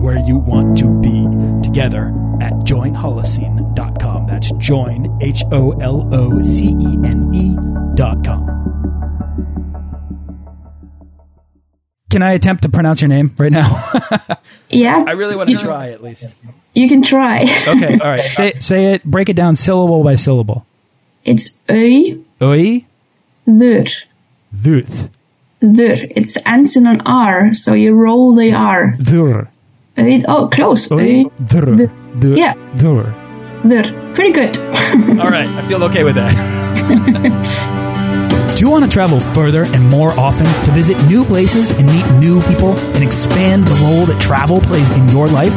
and where you want to be together at joinholocene.com. That's join, H O L O C E N E.com. Can I attempt to pronounce your name right now? Yeah. I really want to try at least. You can try. Okay, all right. Say say it. Break it down syllable by syllable. It's Øy, Oi, Ður, dhuth, Ður. It's ends in an R, so you roll the R. dhur, Uh, Øy, oh, close. oi, Øy, dhur, Dur. dhur, Yeah. dhur. Ður. Pretty good. All right, I feel okay with that. Do you want to travel further and more often to visit new places and meet new people and expand the role that travel plays in your life?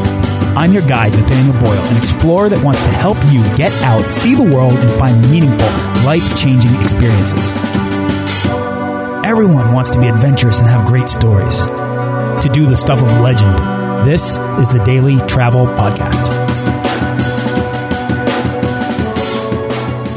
I'm your guide, Nathaniel Boyle, an explorer that wants to help you get out, see the world, and find meaningful, life changing experiences. Everyone wants to be adventurous and have great stories. To do the stuff of legend, this is the Daily Travel Podcast.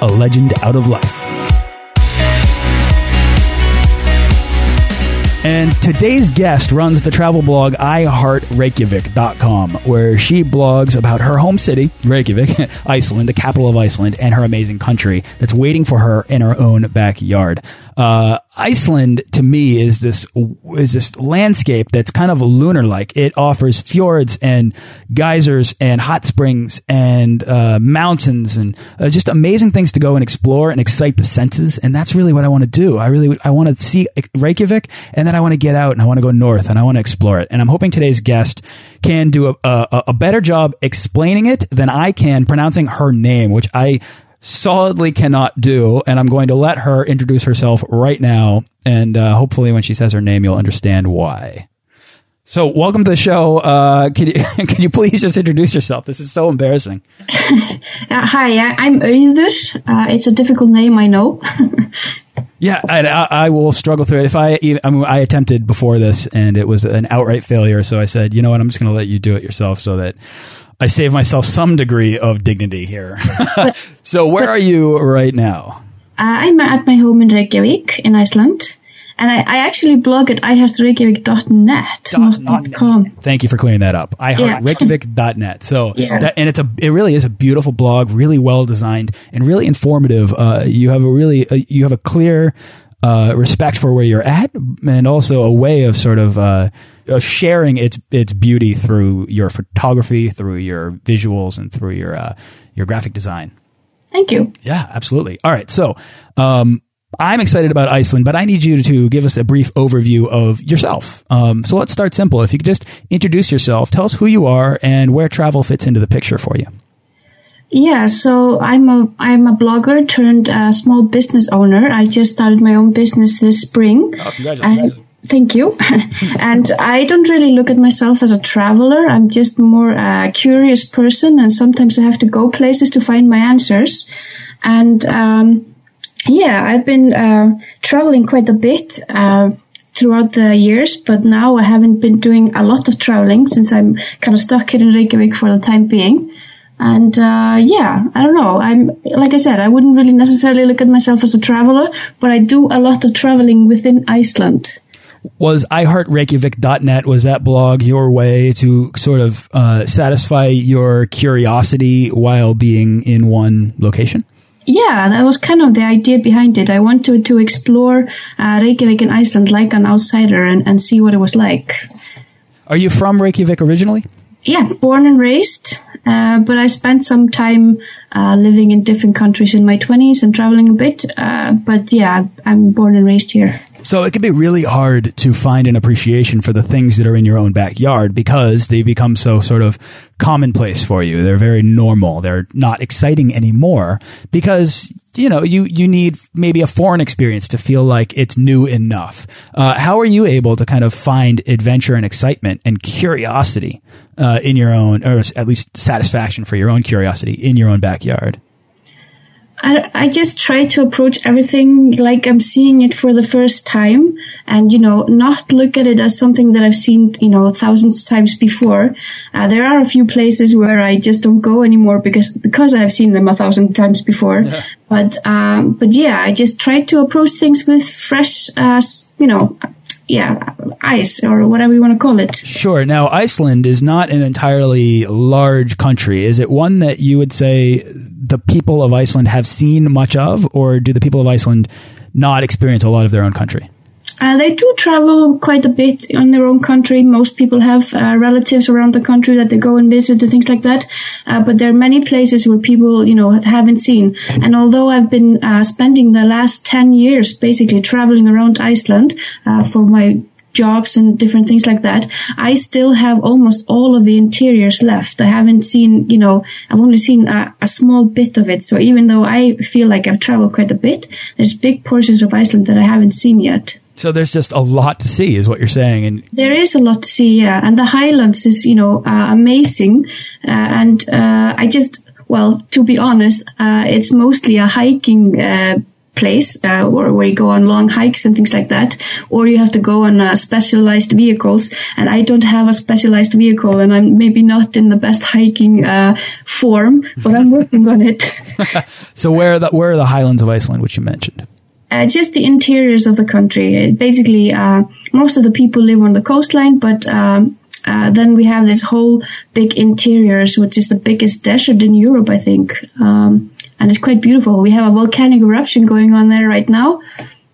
a legend out of life. And today's guest runs the travel blog iHeartReykjavik.com, where she blogs about her home city, Reykjavik, Iceland, the capital of Iceland, and her amazing country that's waiting for her in her own backyard. Uh, Iceland to me is this is this landscape that's kind of lunar like. It offers fjords and geysers and hot springs and uh, mountains and uh, just amazing things to go and explore and excite the senses. And that's really what I want to do. I really I want to see Reykjavik and then I want to get out and I want to go north and I want to explore it. And I'm hoping today's guest can do a, a, a better job explaining it than I can pronouncing her name, which I solidly cannot do. And I'm going to let her introduce herself right now. And uh, hopefully, when she says her name, you'll understand why. So, welcome to the show. Uh, can you can you please just introduce yourself? This is so embarrassing. Uh, hi, I'm Auður. Uh, it's a difficult name, I know. Yeah, I, I will struggle through it. If I, even, I, mean, I attempted before this, and it was an outright failure. So I said, you know what, I'm just going to let you do it yourself, so that I save myself some degree of dignity here. so, where are you right now? Uh, I'm at my home in Reykjavik, in Iceland. And I, I actually blog at iheartreykjavik.net, Dot not net. .com. Thank you for clearing that up. I Yeah. heart Reykjavik.net. So, Yeah. that, and it's a, it really is a beautiful blog, really well designed and really informative. Uh, you have a really, uh, you have a clear, uh, respect for where you're at and also a way of sort of, uh, of sharing its, its beauty through your photography, through your visuals and through your, uh, your graphic design. Thank you. Yeah, absolutely. All right. So, um, I'm excited about Iceland, but I need you to give us a brief overview of yourself. Um, so let's start simple. If you could just introduce yourself, tell us who you are and where travel fits into the picture for you. Yeah, so I'm a I'm a blogger turned uh, small business owner. I just started my own business this spring. Oh, congratulations. And thank you. and I don't really look at myself as a traveler. I'm just more a curious person, and sometimes I have to go places to find my answers. And um, yeah, I've been uh, traveling quite a bit. Uh, throughout the years, but now I haven't been doing a lot of traveling since I'm kind of stuck here in Reykjavik for the time being. And uh, yeah, I don't know. I'm like I said, I wouldn't really necessarily look at myself as a traveler, but I do a lot of traveling within Iceland. Was iHeartReykjavik.net, was that blog your way to sort of uh, satisfy your curiosity while being in one location? Yeah, that was kind of the idea behind it. I wanted to explore uh, Reykjavik in Iceland like an outsider and, and see what it was like. Are you from Reykjavik originally? Yeah, born and raised, uh, but I spent some time uh, living in different countries in my 20s and traveling a bit. Uh, but yeah, I'm born and raised here. So it can be really hard to find an appreciation for the things that are in your own backyard because they become so sort of commonplace for you. They're very normal. They're not exciting anymore because you know you you need maybe a foreign experience to feel like it's new enough. Uh, how are you able to kind of find adventure and excitement and curiosity uh, in your own, or at least satisfaction for your own curiosity in your own backyard? I, I just try to approach everything like I'm seeing it for the first time and, you know, not look at it as something that I've seen, you know, thousands of times before. Uh, there are a few places where I just don't go anymore because, because I've seen them a thousand times before. Yeah. But, um, but yeah, I just try to approach things with fresh, uh, you know, yeah, ice or whatever you want to call it. Sure. Now, Iceland is not an entirely large country. Is it one that you would say the people of Iceland have seen much of, or do the people of Iceland not experience a lot of their own country? Uh, they do travel quite a bit in their own country. Most people have uh, relatives around the country that they go and visit and things like that. Uh, but there are many places where people, you know, haven't seen. And although I've been uh, spending the last 10 years basically traveling around Iceland uh, for my jobs and different things like that, I still have almost all of the interiors left. I haven't seen, you know, I've only seen a, a, small bit of it. So even though I feel like I've traveled quite a bit, there's big portions of Iceland that I haven't seen yet. So there's just a lot to see, is what you're saying, and there is a lot to see. Yeah, and the Highlands is, you know, uh, amazing, uh, and uh, I just, well, to be honest, uh, it's mostly a hiking uh, place uh, or where you go on long hikes and things like that, or you have to go on uh, specialized vehicles. And I don't have a specialized vehicle, and I'm maybe not in the best hiking uh, form, but I'm working on it. so where are the where are the Highlands of Iceland, which you mentioned? uh, just the interiors of the country. basically, uh, most of the people live on the coastline, but um, uh, then we have this whole big interiors, which is the biggest desert in Europe, I think. Um, and it's quite beautiful. We have a volcanic eruption going on there right now.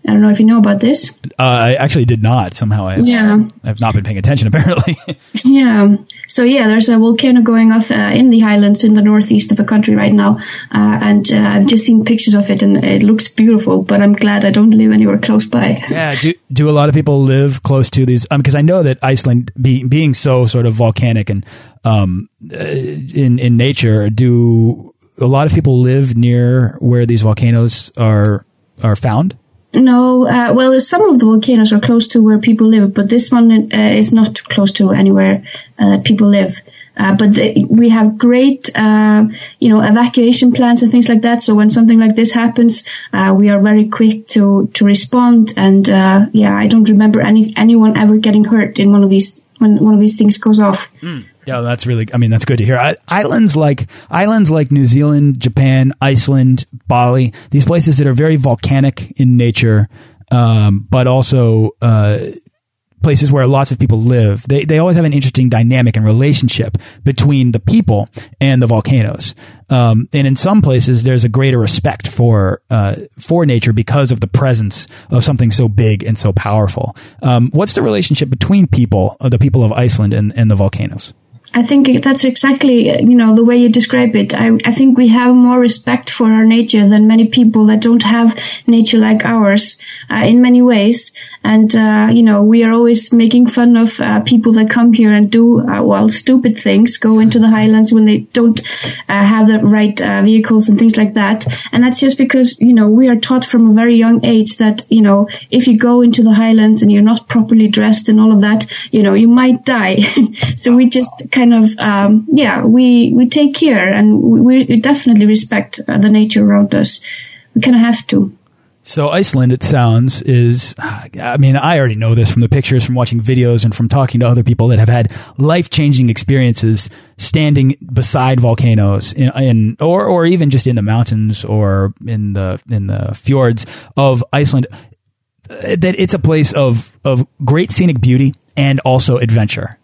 I don't know if you know about this. Uh, I actually did not. Somehow I have, yeah. I've not been paying attention, apparently. yeah. So, yeah, there's a volcano going off uh, in the highlands in the northeast of the country right now. Uh, and uh, I've just seen pictures of it and it looks beautiful, but I'm glad I don't live anywhere close by. Yeah. Do, do a lot of people live close to these? Because um, I know that Iceland, be, being so sort of volcanic and um, uh, in, in nature, do a lot of people live near where these volcanoes are are found? No, uh, well, some of the volcanoes are close to where people live, but this one uh, is not close to anywhere uh, people live. Uh, but the, we have great, uh, you know, evacuation plans and things like that. So when something like this happens, uh, we are very quick to to respond. And yeah, I don't remember any anyone ever getting hurt in one of these when one of these things goes off. Mm. Yeah, that's really. I mean, that's good to hear. Islands like islands like New Zealand, Japan, Iceland, Bali. These places that are very volcanic in nature, um, but also uh, places where lots of people live, they, they always have an interesting dynamic and relationship between the people and the volcanoes. Um, and in some places, there's a greater respect for uh, for nature because of the presence of something so big and so powerful. Um, what's the relationship between people, uh, the people of Iceland, and, and the volcanoes? I think that's exactly, you know, the way you describe it. I, I think we have more respect for our nature than many people that don't have nature like ours uh, in many ways. And, uh, you know, we are always making fun of uh, people that come here and do, uh, well, stupid things, go into the highlands when they don't uh, have the right uh, vehicles and things like that. And that's just because, you know, we are taught from a very young age that, you know, if you go into the highlands and you're not properly dressed and all of that, you know, you might die. so we just kind of, um, yeah, we, we take care and we, we definitely respect the nature around us. We kind of have to. So Iceland, it sounds, is, I mean, I already know this from the pictures, from watching videos, and from talking to other people that have had life-changing experiences standing beside volcanoes in, in, or, or even just in the mountains or in the, in the fjords of Iceland. That it's a place of, of great scenic beauty and also adventure.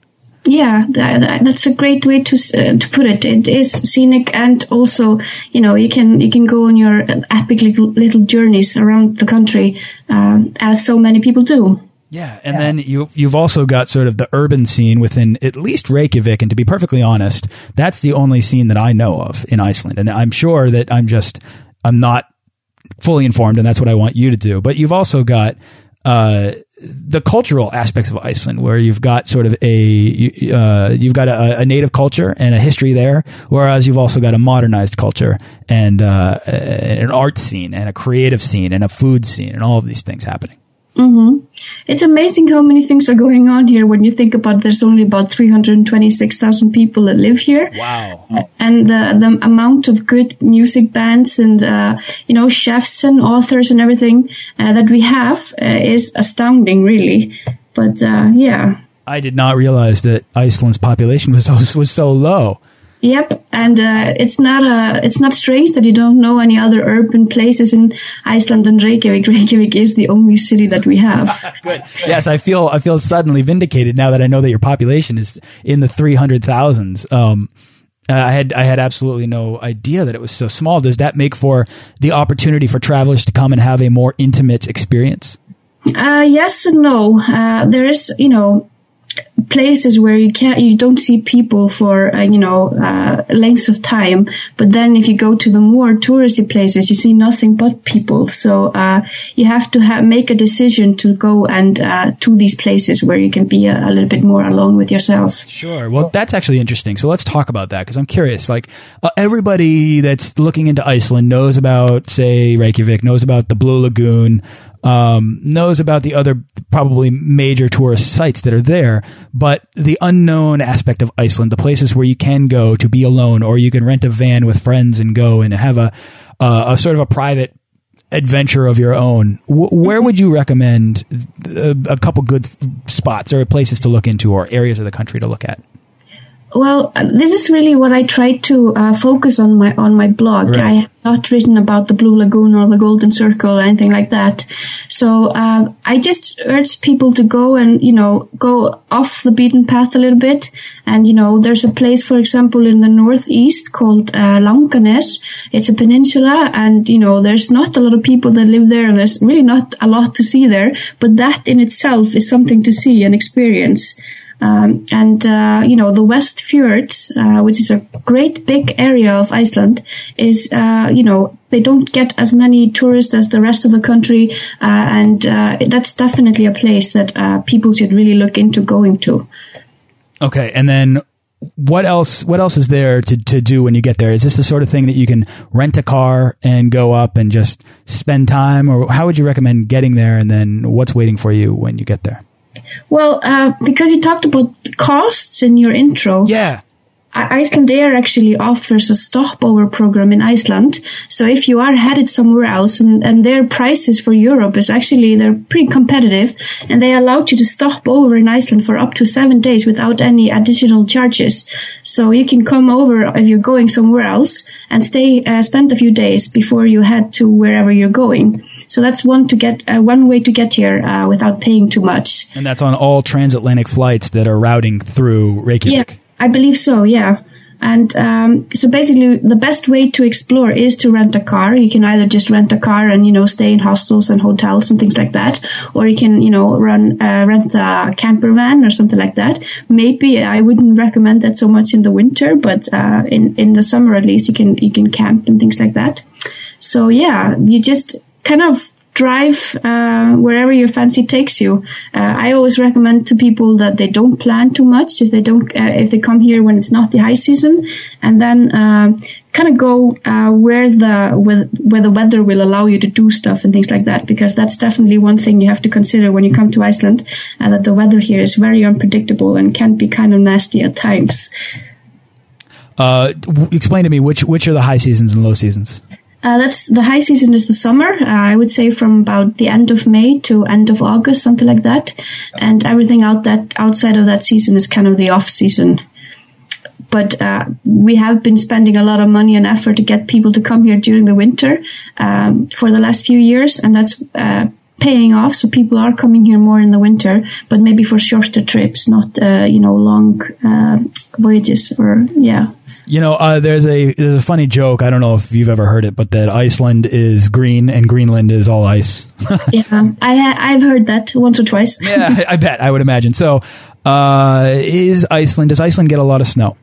Yeah, that, that's a great way to uh, to put it. It is scenic, and also, you know, you can you can go on your epic little, little journeys around the country, uh, as so many people do. Yeah, and yeah. then you you've also got sort of the urban scene within at least Reykjavik, and to be perfectly honest, that's the only scene that I know of in Iceland, and I'm sure that I'm just I'm not fully informed, and that's what I want you to do. But you've also got uh, the cultural aspects of Iceland, where you've got sort of a uh, you've got a, a, native culture and a history there, whereas you've also got a modernized culture and uh, an art scene and a creative scene and a food scene and all of these things happening. Mm-hmm. It's amazing how many things are going on here when you think about there's only about 326,000 people that live here. Wow. And the, the amount of good music bands and, uh, you know, chefs and authors and everything uh, that we have uh, is astounding, really. But, uh, yeah. I did not realize that Iceland's population was so, was so low. Yep, and uh, it's not a it's not strange that you don't know any other urban places in Iceland than Reykjavik. Reykjavik is the only city that we have. Good. Yes, I feel I feel suddenly vindicated now that I know that your population is in the three hundred thousands. Um, I had I had absolutely no idea that it was so small. Does that make for the opportunity for travelers to come and have a more intimate experience? Uh, yes and no. Uh, there is, you know, places where you can't you don't see people for uh, you know uh, lengths of time. But then if you go to the more touristy places you see nothing but people. So uh, you have to ha- make a decision to go and uh, to these places where you can be a, a, little bit more alone with yourself. Sure. Well that's actually interesting. So let's talk about that because i'm curious like uh, everybody that's looking into iceland knows about say reykjavik knows about the blue lagoon um, knows about the other probably major tourist sites that are there, but the unknown aspect of Iceland, the places where you can go to be alone, or you can rent a van with friends and go and have a uh, a sort of a private adventure of your own. W where would you recommend a, a couple good spots or places to look into, or areas of the country to look at? Well, uh, this is really what I try to uh, focus on my on my blog. Right. I have not written about the Blue Lagoon or the Golden Circle or anything like that. So uh, I just urge people to go and you know go off the beaten path a little bit. And you know, there's a place, for example, in the northeast called uh. It's a peninsula, and you know, there's not a lot of people that live there, and there's really not a lot to see there. But that in itself is something to see and experience. Um, and uh, you know the West Fjords, uh, which is a great big area of Iceland, is uh, you know they don't get as many tourists as the rest of the country, uh, and uh, that's definitely a place that uh, people should really look into going to. Okay, and then what else what else is there to, to do when you get there is this the sort of thing that you can rent a car and go up and just spend time or how would you recommend getting there and then what's waiting for you when you get there well, uh, because you talked about costs in your intro. Yeah. Icelandair actually offers a stopover program in Iceland. So if you are headed somewhere else and, and their prices for Europe is actually, they're pretty competitive and they allow you to stop over in Iceland for up to seven days without any additional charges. So you can come over if you're going somewhere else and stay, uh, spend a few days before you head to wherever you're going. So that's one to get, uh, one way to get here, uh, without paying too much. And that's on all transatlantic flights that are routing through Reykjavik. Yeah. I believe so, yeah. And um, so basically, the best way to explore is to rent a car. You can either just rent a car and you know stay in hostels and hotels and things like that, or you can you know run uh, rent a camper van or something like that. Maybe I wouldn't recommend that so much in the winter, but uh, in in the summer at least you can you can camp and things like that. So yeah, you just kind of drive uh, wherever your fancy takes you. Uh, I always recommend to people that they don't plan too much if they don't uh, if they come here when it's not the high season, and then um, kind of go uh, where the where, where the weather will allow you to do stuff and things like that. Because that's definitely one thing you have to consider when you come to Iceland, uh, that the weather here is very unpredictable and can be kind of nasty at times. Uh, explain to me which which are the high seasons and low seasons. Uh, that's the high season is the summer. Uh, I would say from about the end of May to end of August, something like that. And everything out that outside of that season is kind of the off season. But uh, we have been spending a lot of money and effort to get people to come here during the winter um, for the last few years, and that's uh, paying off. So people are coming here more in the winter, but maybe for shorter trips, not uh, you know long uh, voyages or yeah You know, uh, there's a there's a funny joke. I don't know if you've ever heard it, but that Iceland is green and Greenland is all ice. yeah, I I've heard that once or twice. yeah, I bet. I would imagine. So, uh, is Iceland? Does Iceland get a lot of snow?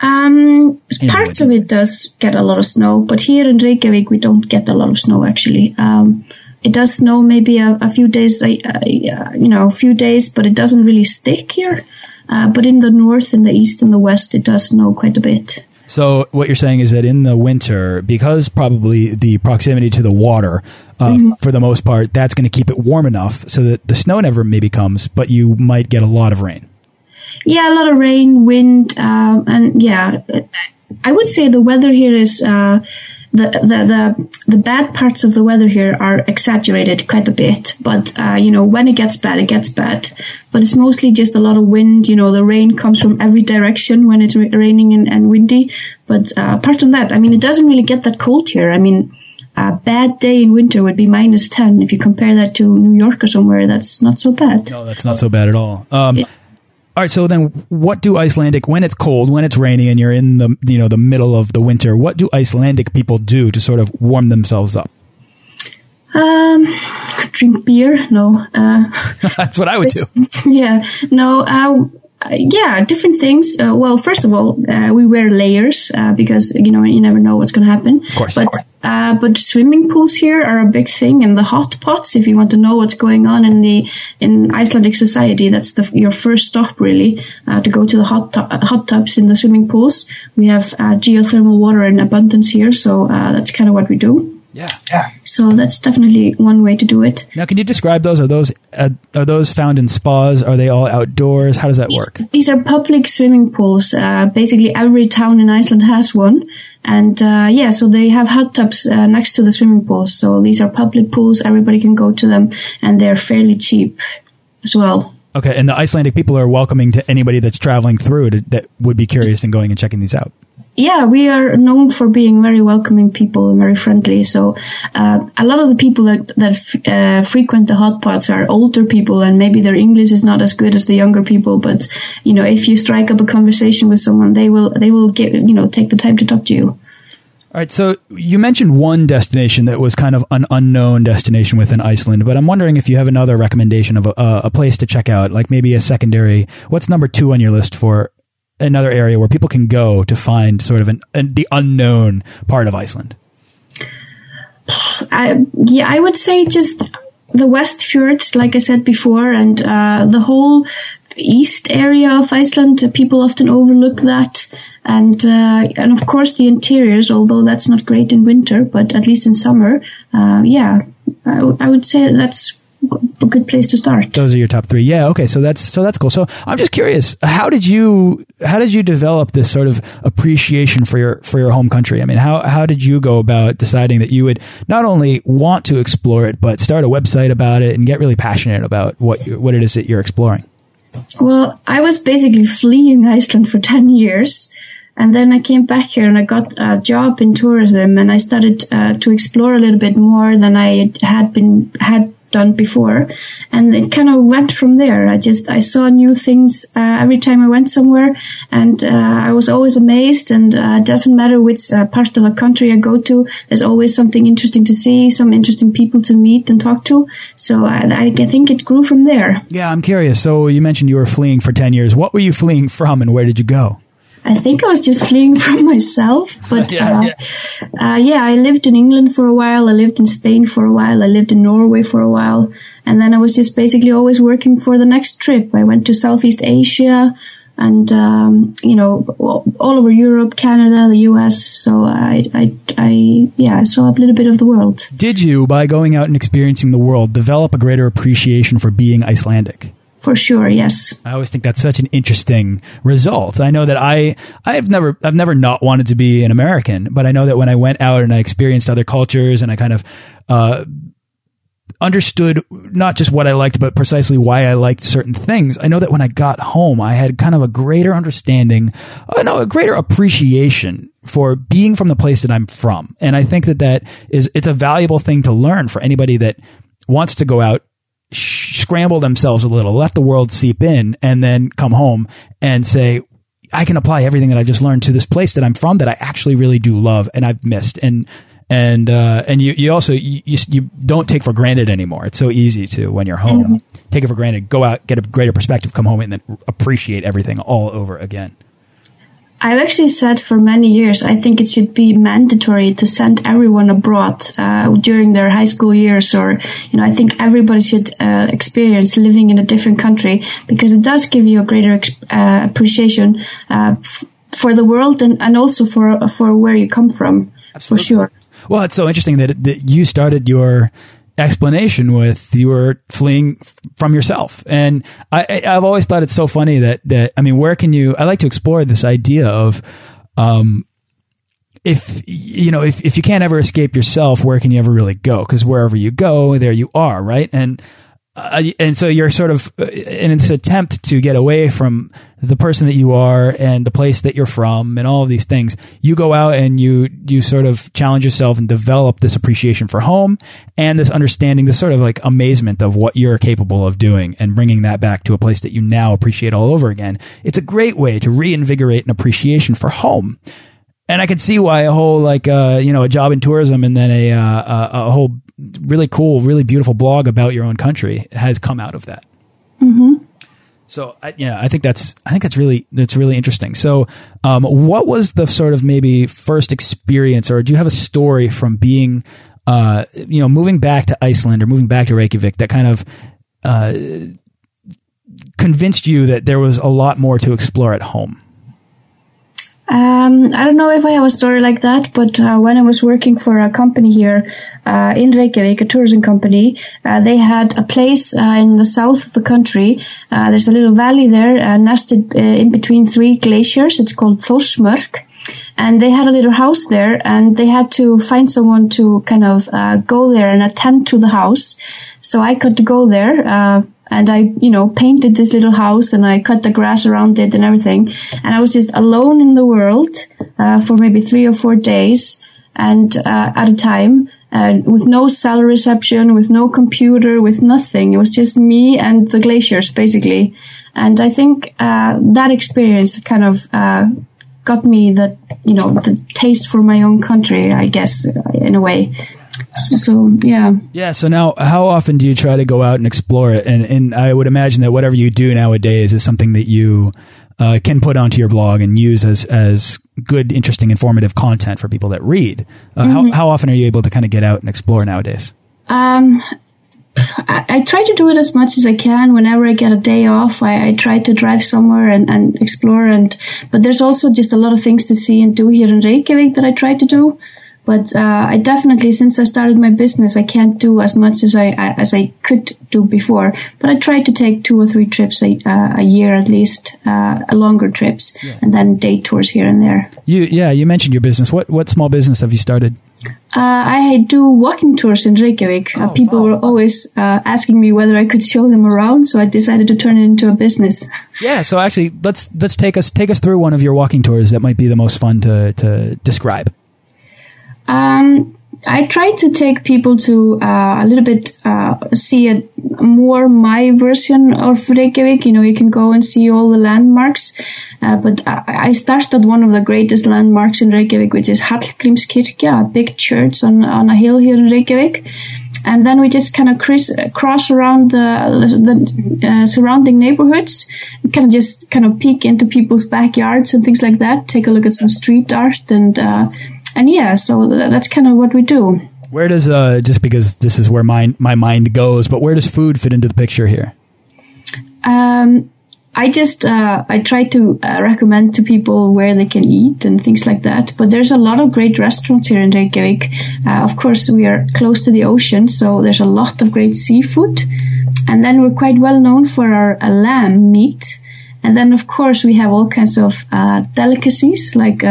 Um, parts of it does get a lot of snow, but here in Reykjavik we don't get a lot of snow actually. Um, it does snow maybe a, a few days, uh, you know, a few days, but it doesn't really stick here. Uh, but in the north, in the east, and the west, it does snow quite a bit. So what you're saying is that in the winter, because probably the proximity to the water, uh, mm -hmm. for the most part, that's going to keep it warm enough so that the snow never maybe comes, but you might get a lot of rain. Yeah, a lot of rain, wind, um, and yeah, I would say the weather here is. Uh, the, the, the, the bad parts of the weather here are exaggerated quite a bit. But, uh, you know, when it gets bad, it gets bad. But it's mostly just a lot of wind. You know, the rain comes from every direction when it's raining and, and windy. But, uh, apart from that, I mean, it doesn't really get that cold here. I mean, a bad day in winter would be minus 10. If you compare that to New York or somewhere, that's not so bad. No, that's not so bad at all. Um, yeah. All right, so then what do Icelandic when it's cold, when it's rainy and you're in the you know the middle of the winter, what do Icelandic people do to sort of warm themselves up? Um, drink beer. No, uh, that's what I would do. Yeah, no. Uh, yeah, different things. Uh, well, first of all, uh, we wear layers uh, because you know you never know what's going to happen. Of course. But uh, but swimming pools here are a big thing, and the hot pots. If you want to know what's going on in the in Icelandic society, that's the, your first stop really uh, to go to the hot hot tubs in the swimming pools. We have uh, geothermal water in abundance here, so that's kind of what we do. Yeah, yeah. So that's definitely one way to do it. Now, can you describe those? Are those uh, are those found in spas? Are they all outdoors? How does that these, work? These are public swimming pools. Uh, basically, every town in Iceland has one, and uh, yeah, so they have hot tubs uh, next to the swimming pools. So these are public pools. Everybody can go to them, and they're fairly cheap as well. Okay, and the Icelandic people are welcoming to anybody that's traveling through to, that would be curious in going and checking these out yeah, we are known for being very welcoming people and very friendly. So uh, a lot of the people that that uh, frequent the hot pots are older people, and maybe their English is not as good as the younger people. But you know, if you strike up a conversation with someone, they will they will get you know take the time to talk to you. All right, so you mentioned one destination that was kind of an unknown destination within Iceland, but I'm wondering if you have another recommendation of a, a place to check out, like maybe a secondary. What's number two on your list for another area where people can go to find sort of an, an the unknown part of Iceland? I, yeah, I would say just the West Fjords, like I said before, and uh, the whole east area of Iceland. People often overlook that, and uh, and of course the interiors. Although that's not great in winter, but at least in summer, uh, yeah, I, I would say that's a good place to start. Those are your top three. Yeah. Okay. So that's so that's cool. So I'm just curious, how did you how did you develop this sort of appreciation for your for your home country? I mean, how how did you go about deciding that you would not only want to explore it, but start a website about it and get really passionate about what you, what it is that you're exploring? Well, I was basically fleeing Iceland for ten years. And then I came back here and I got a job in tourism and I started uh, to explore a little bit more than I had been had done before. And it kind of went from there. I just i saw new things uh, every time i went somewhere. And uh, i was always amazed. And uh, it doesn't matter which uh, part of the country i go to there's always something interesting to see some interesting people to meet and talk to. So I, I think it grew from there. Yeah i'm curious. So you mentioned you were fleeing for 10 years. What were you fleeing from and where did you go I think I was just fleeing from myself. But yeah, uh, yeah. Uh, yeah, I lived in England for a while. I lived in Spain for a while. I lived in Norway for a while. And then I was just basically always working for the next trip. I went to Southeast Asia and, um, you know, all over Europe, Canada, the US. So I, I, I, yeah, I saw a little bit of the world. Did you, by going out and experiencing the world, develop a greater appreciation for being Icelandic? For sure, yes. I always think that's such an interesting result. I know that I I've never I've never not wanted to be an American, but I know that when I went out and I experienced other cultures and I kind of uh, understood not just what I liked, but precisely why I liked certain things. I know that when I got home, I had kind of a greater understanding, uh, no, a greater appreciation for being from the place that I'm from. And I think that that is, it's a valuable thing to learn for anybody that wants to go out scramble themselves a little, let the world seep in, and then come home and say, I can apply everything that I just learned to this place that I'm from that I actually really do love and I've missed. And and uh, and you, you also you, you don't take for granted anymore. It's so easy to when you're home mm -hmm. take it for granted, go out, get a greater perspective, come home, and then appreciate everything all over again. I've actually said for many years I think it should be mandatory to send everyone abroad uh, during their high school years, or you know I think everybody should uh, experience living in a different country because it does give you a greater uh, appreciation uh, for the world and, and also for for where you come from Absolutely. for sure. Well, it's so interesting that, that you started your explanation with you were fleeing from yourself. And I, I've always thought it's so funny that, that, I mean, where can you, I like to explore this idea of, um, if you know if, if you can't ever escape yourself where can you ever really go because wherever you go there you are right and uh, and so you're sort of uh, in this attempt to get away from the person that you are and the place that you're from and all of these things you go out and you you sort of challenge yourself and develop this appreciation for home and this understanding this sort of like amazement of what you're capable of doing and bringing that back to a place that you now appreciate all over again. It's a great way to reinvigorate an appreciation for home. And I can see why a whole like uh, you know a job in tourism and then a, uh, a, a whole really cool, really beautiful blog about your own country has come out of that. Mm -hmm. So I, yeah, I think that's I think that's really that's really interesting. So, um, what was the sort of maybe first experience, or do you have a story from being, uh, you know, moving back to Iceland or moving back to Reykjavik that kind of uh, convinced you that there was a lot more to explore at home? Um, I don't know if I have a story like that, but uh, when I was working for a company here uh, in Reykjavik, a tourism company, uh, they had a place uh, in the south of the country. Uh, there's a little valley there, uh, nested in between three glaciers. It's called Þórsmörk. And they had a little house there, and they had to find someone to kind of go there and attend to the house. So I could go there and I, you know, painted this little house and I cut the grass around it and everything. And I was just alone in the world uh, for maybe three or four days and uh, at a time. Uh, with no cell reception, with no computer, with nothing. It was just me and the glaciers, basically. And I think uh, that experience kind of uh, got me the, you know, the taste for my own country, I guess, in a way so yeah yeah so now how often do you try to go out and explore it and and i would imagine that whatever you do nowadays is something that you uh, can put onto your blog and use as as good interesting informative content for people that read uh, mm -hmm. how, mm-hmm. how often are you able to kind of get out and explore nowadays um I, I, try to do it as much as I can. Whenever I get a day off, I, I try to drive somewhere and, and, explore. And but there's also just a lot of things to see and do here in Reykjavik that I try to do. But uh, I definitely, since I started my business, I can't do as much as I, I as I could do before. But I try to take two or three trips a, uh, a year at least, uh, longer trips, yeah. and then day tours here and there. You yeah, you mentioned your business. What what small business have you started? Uh, I do walking tours in Reykjavik. Uh, oh, people wow. were always uh, asking me whether I could show them around, so I decided to turn it into a business. Yeah, so actually, let's let's take us take us through one of your walking tours that might be the most fun to to describe. Um, I try to take people to uh, a little bit uh, see a more my version of Reykjavik. You know, you can go and see all the landmarks. Uh, but I started one of the greatest landmarks in Reykjavik, which is Hallgrímskirkja, a big church on, on a hill here in Reykjavik. And then we just kind of cross, cross around the, the uh, surrounding neighborhoods, kind of just kind of peek into people's backyards and things like that. Take a look at some street art and uh, and yeah, so that's kind of what we do. Where does uh, just because this is where my my mind goes, but where does food fit into the picture here? Um, I just uh, I try to uh, recommend to people where they can eat and things like that. But there's a lot of great restaurants here in Reykjavik. Uh, of course, we are close to the ocean, so there's a lot of great seafood. And then we're quite well known for our uh, lamb meat. And then, of course, we have all kinds of uh, delicacies like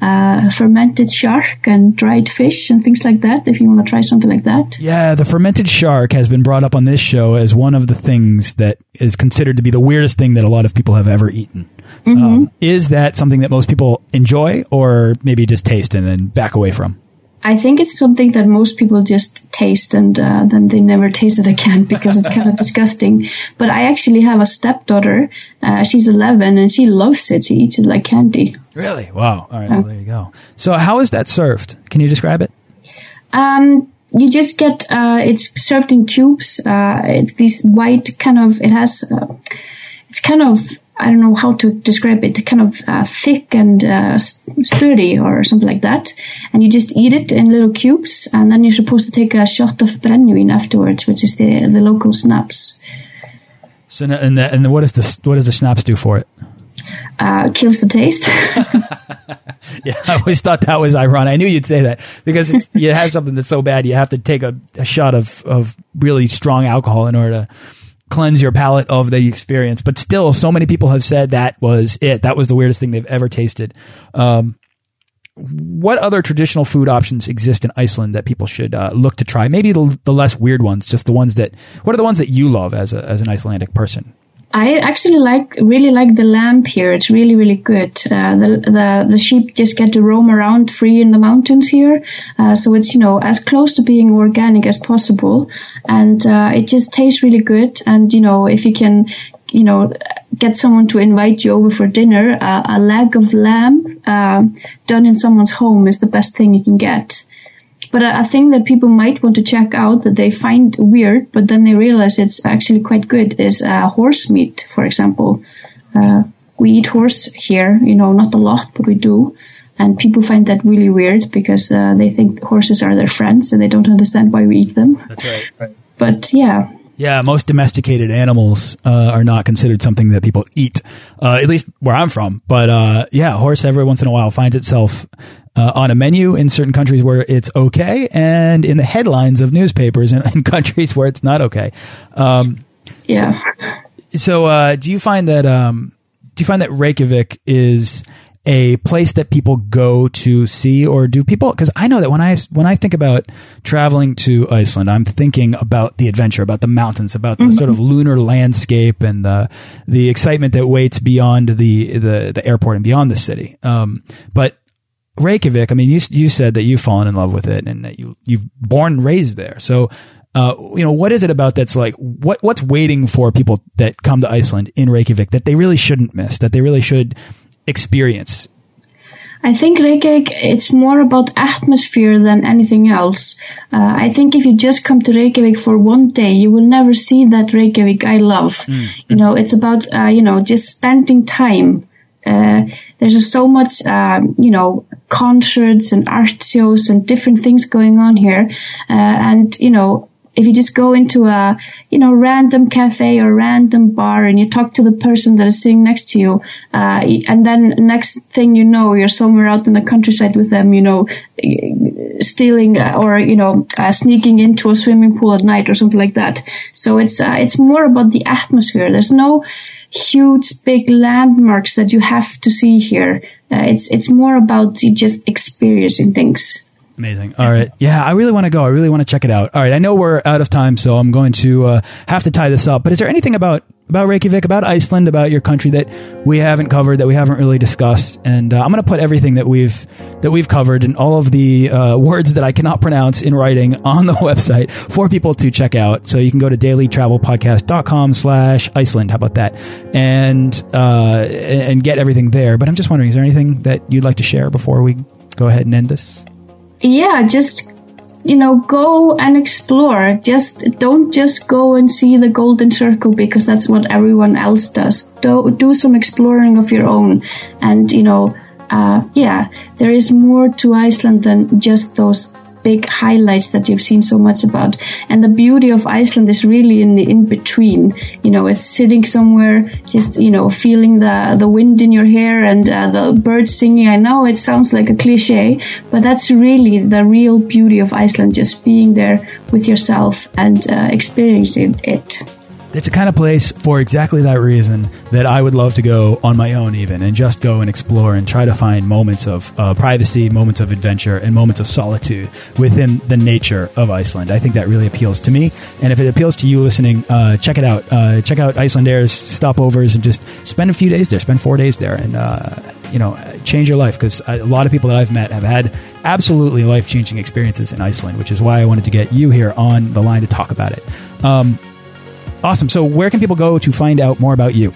uh, fermented shark and dried fish and things like that if you want to try something like that. Yeah, the fermented shark has been brought up on this show as one of the things that is considered to be the weirdest thing that a lot of people have ever eaten. Mm -hmm. um, is that something that most people enjoy or maybe just taste and then back away from? I think it's something that most people just taste and uh, then they never taste it again because it's kind of disgusting. But I actually have a stepdaughter. Uh, she's 11 and she loves it. She eats it like candy. Really? Wow. All right. Well, there you go. So how is that served? Can you describe it? Um, you just get uh, it's served in cubes. Uh, it's these white kind of. It has. Uh, it's kind of I don't know how to describe it, kind of uh, thick and uh, sturdy or something like that. And you just eat it in little cubes, and then you're supposed to take a shot of brennivin afterwards, which is the the local schnapps. So, and the, and what does the what does the schnapps do for it? Uh, kills the taste. yeah, I always thought that was ironic. I knew you'd say that because you have something that's so bad, you have to take a, a shot of of really strong alcohol in order to cleanse your palate of the experience. But still, so many people have said that was it. That was the weirdest thing they've ever tasted. Um, what other traditional food options exist in Iceland that people should uh, look to try? Maybe the, the, less weird ones, just the ones that. What are the ones that you love as a, as an Icelandic person? I actually like really like the lamb here. It's really really good. Uh, the the the sheep just get to roam around free in the mountains here, uh, so it's you know as close to being organic as possible, and uh, it just tastes really good. And you know if you can, you know, get someone to invite you over for dinner, uh, a leg of lamb uh, done in someone's home is the best thing you can get. But I think that people might want to check out that they find weird, but then they realize it's actually quite good is uh, horse meat, for example. Uh, we eat horse here, you know, not a lot, but we do. And people find that really weird because uh, they think horses are their friends and they don't understand why we eat them. That's right. right. But yeah, yeah, most domesticated animals uh, are not considered something that people eat, uh, at least where I'm from. But uh, yeah, horse every once in a while finds itself uh, on a menu in certain countries where it's okay, and in the headlines of newspapers in, in countries where it's not okay. Um, yeah. So, so uh, do you find that um, do you find that Reykjavik is a place that people go to see or do people because I know that when I when I think about traveling to Iceland I'm thinking about the adventure about the mountains about the mm -hmm. sort of lunar landscape and the the excitement that waits beyond the the, the airport and beyond the city um, but Reykjavik I mean you you said that you've fallen in love with it and that you you've born and raised there so uh, you know, what is it about that's like what what's waiting for people that come to Iceland in Reykjavik that they really shouldn't miss, that they really should experience? I think Reykjavik, it's more about atmosphere than anything else. Uh, I think if you just come to Reykjavik for one day, you will never see that Reykjavik I love. Mm. You know, it's about, uh, you know, just spending time. Uh, there's so much, uh, you know, concerts and art shows and different things going on here. Uh, and, you know, if you just go into a, you know, random cafe or random bar and you talk to the person that is sitting next to you, uh, and then next thing you know, you're somewhere out in the countryside with them, you know, stealing uh, or, you know, uh, sneaking into a swimming pool at night or something like that. So it's, uh, it's more about the atmosphere. There's no, huge big landmarks that you have to see here. Uh, it's it's more about just experiencing things. Amazing. All right. Yeah, I really want to go. I really want to check it out. All right. I know we're out of time, so I'm going to uh, have to tie this up. But is there anything about about Reykjavik, about Iceland, about your country that we haven't covered, that we haven't really discussed? And uh, I'm going to put everything that we've that we've covered and all of the uh, words that I cannot pronounce in writing on the website for people to check out. So you can go to dailytravelpodcast.com slash Iceland. How about that? And uh, and get everything there. But I'm just wondering, is there anything that you'd like to share before we go ahead and end this? Yeah, just you know, go and explore. Just don't just go and see the golden circle because that's what everyone else does. Do do some exploring of your own, and you know, uh, yeah, there is more to Iceland than just those big highlights that you've seen so much about. And the beauty of Iceland is really in the in between. You know, it's sitting somewhere, just you know, feeling the the wind in your hair and uh, the birds singing. I know it sounds like a cliche, but that's really the real beauty of Iceland. Just being there with yourself and uh, experiencing it it's a kind of place for exactly that reason that I would love to go on my own, even and just go and explore and try to find moments of uh, privacy, moments of adventure, and moments of solitude within the nature of Iceland. I think that really appeals to me. And if it appeals to you listening, uh, check it out. Uh, check out Icelandair's stopovers and just spend a few days there, spend four days there, and uh, you know change your life because a lot of people that I've met have had absolutely life changing experiences in Iceland, which is why I wanted to get you here on the line to talk about it. Um, awesome. So, where can people go to find out more about you?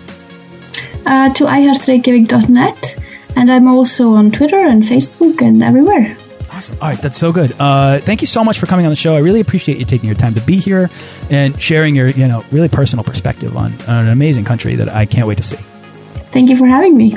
Uh, to iheartreykjavik.net, and I'm also on Twitter and Facebook and everywhere. Awesome. All right, that's so good. Uh, thank you so much for coming on the show. I really appreciate you taking your time to be here and sharing your, you know, really personal perspective on, on an amazing country that I can't wait to see. Thank you for having me.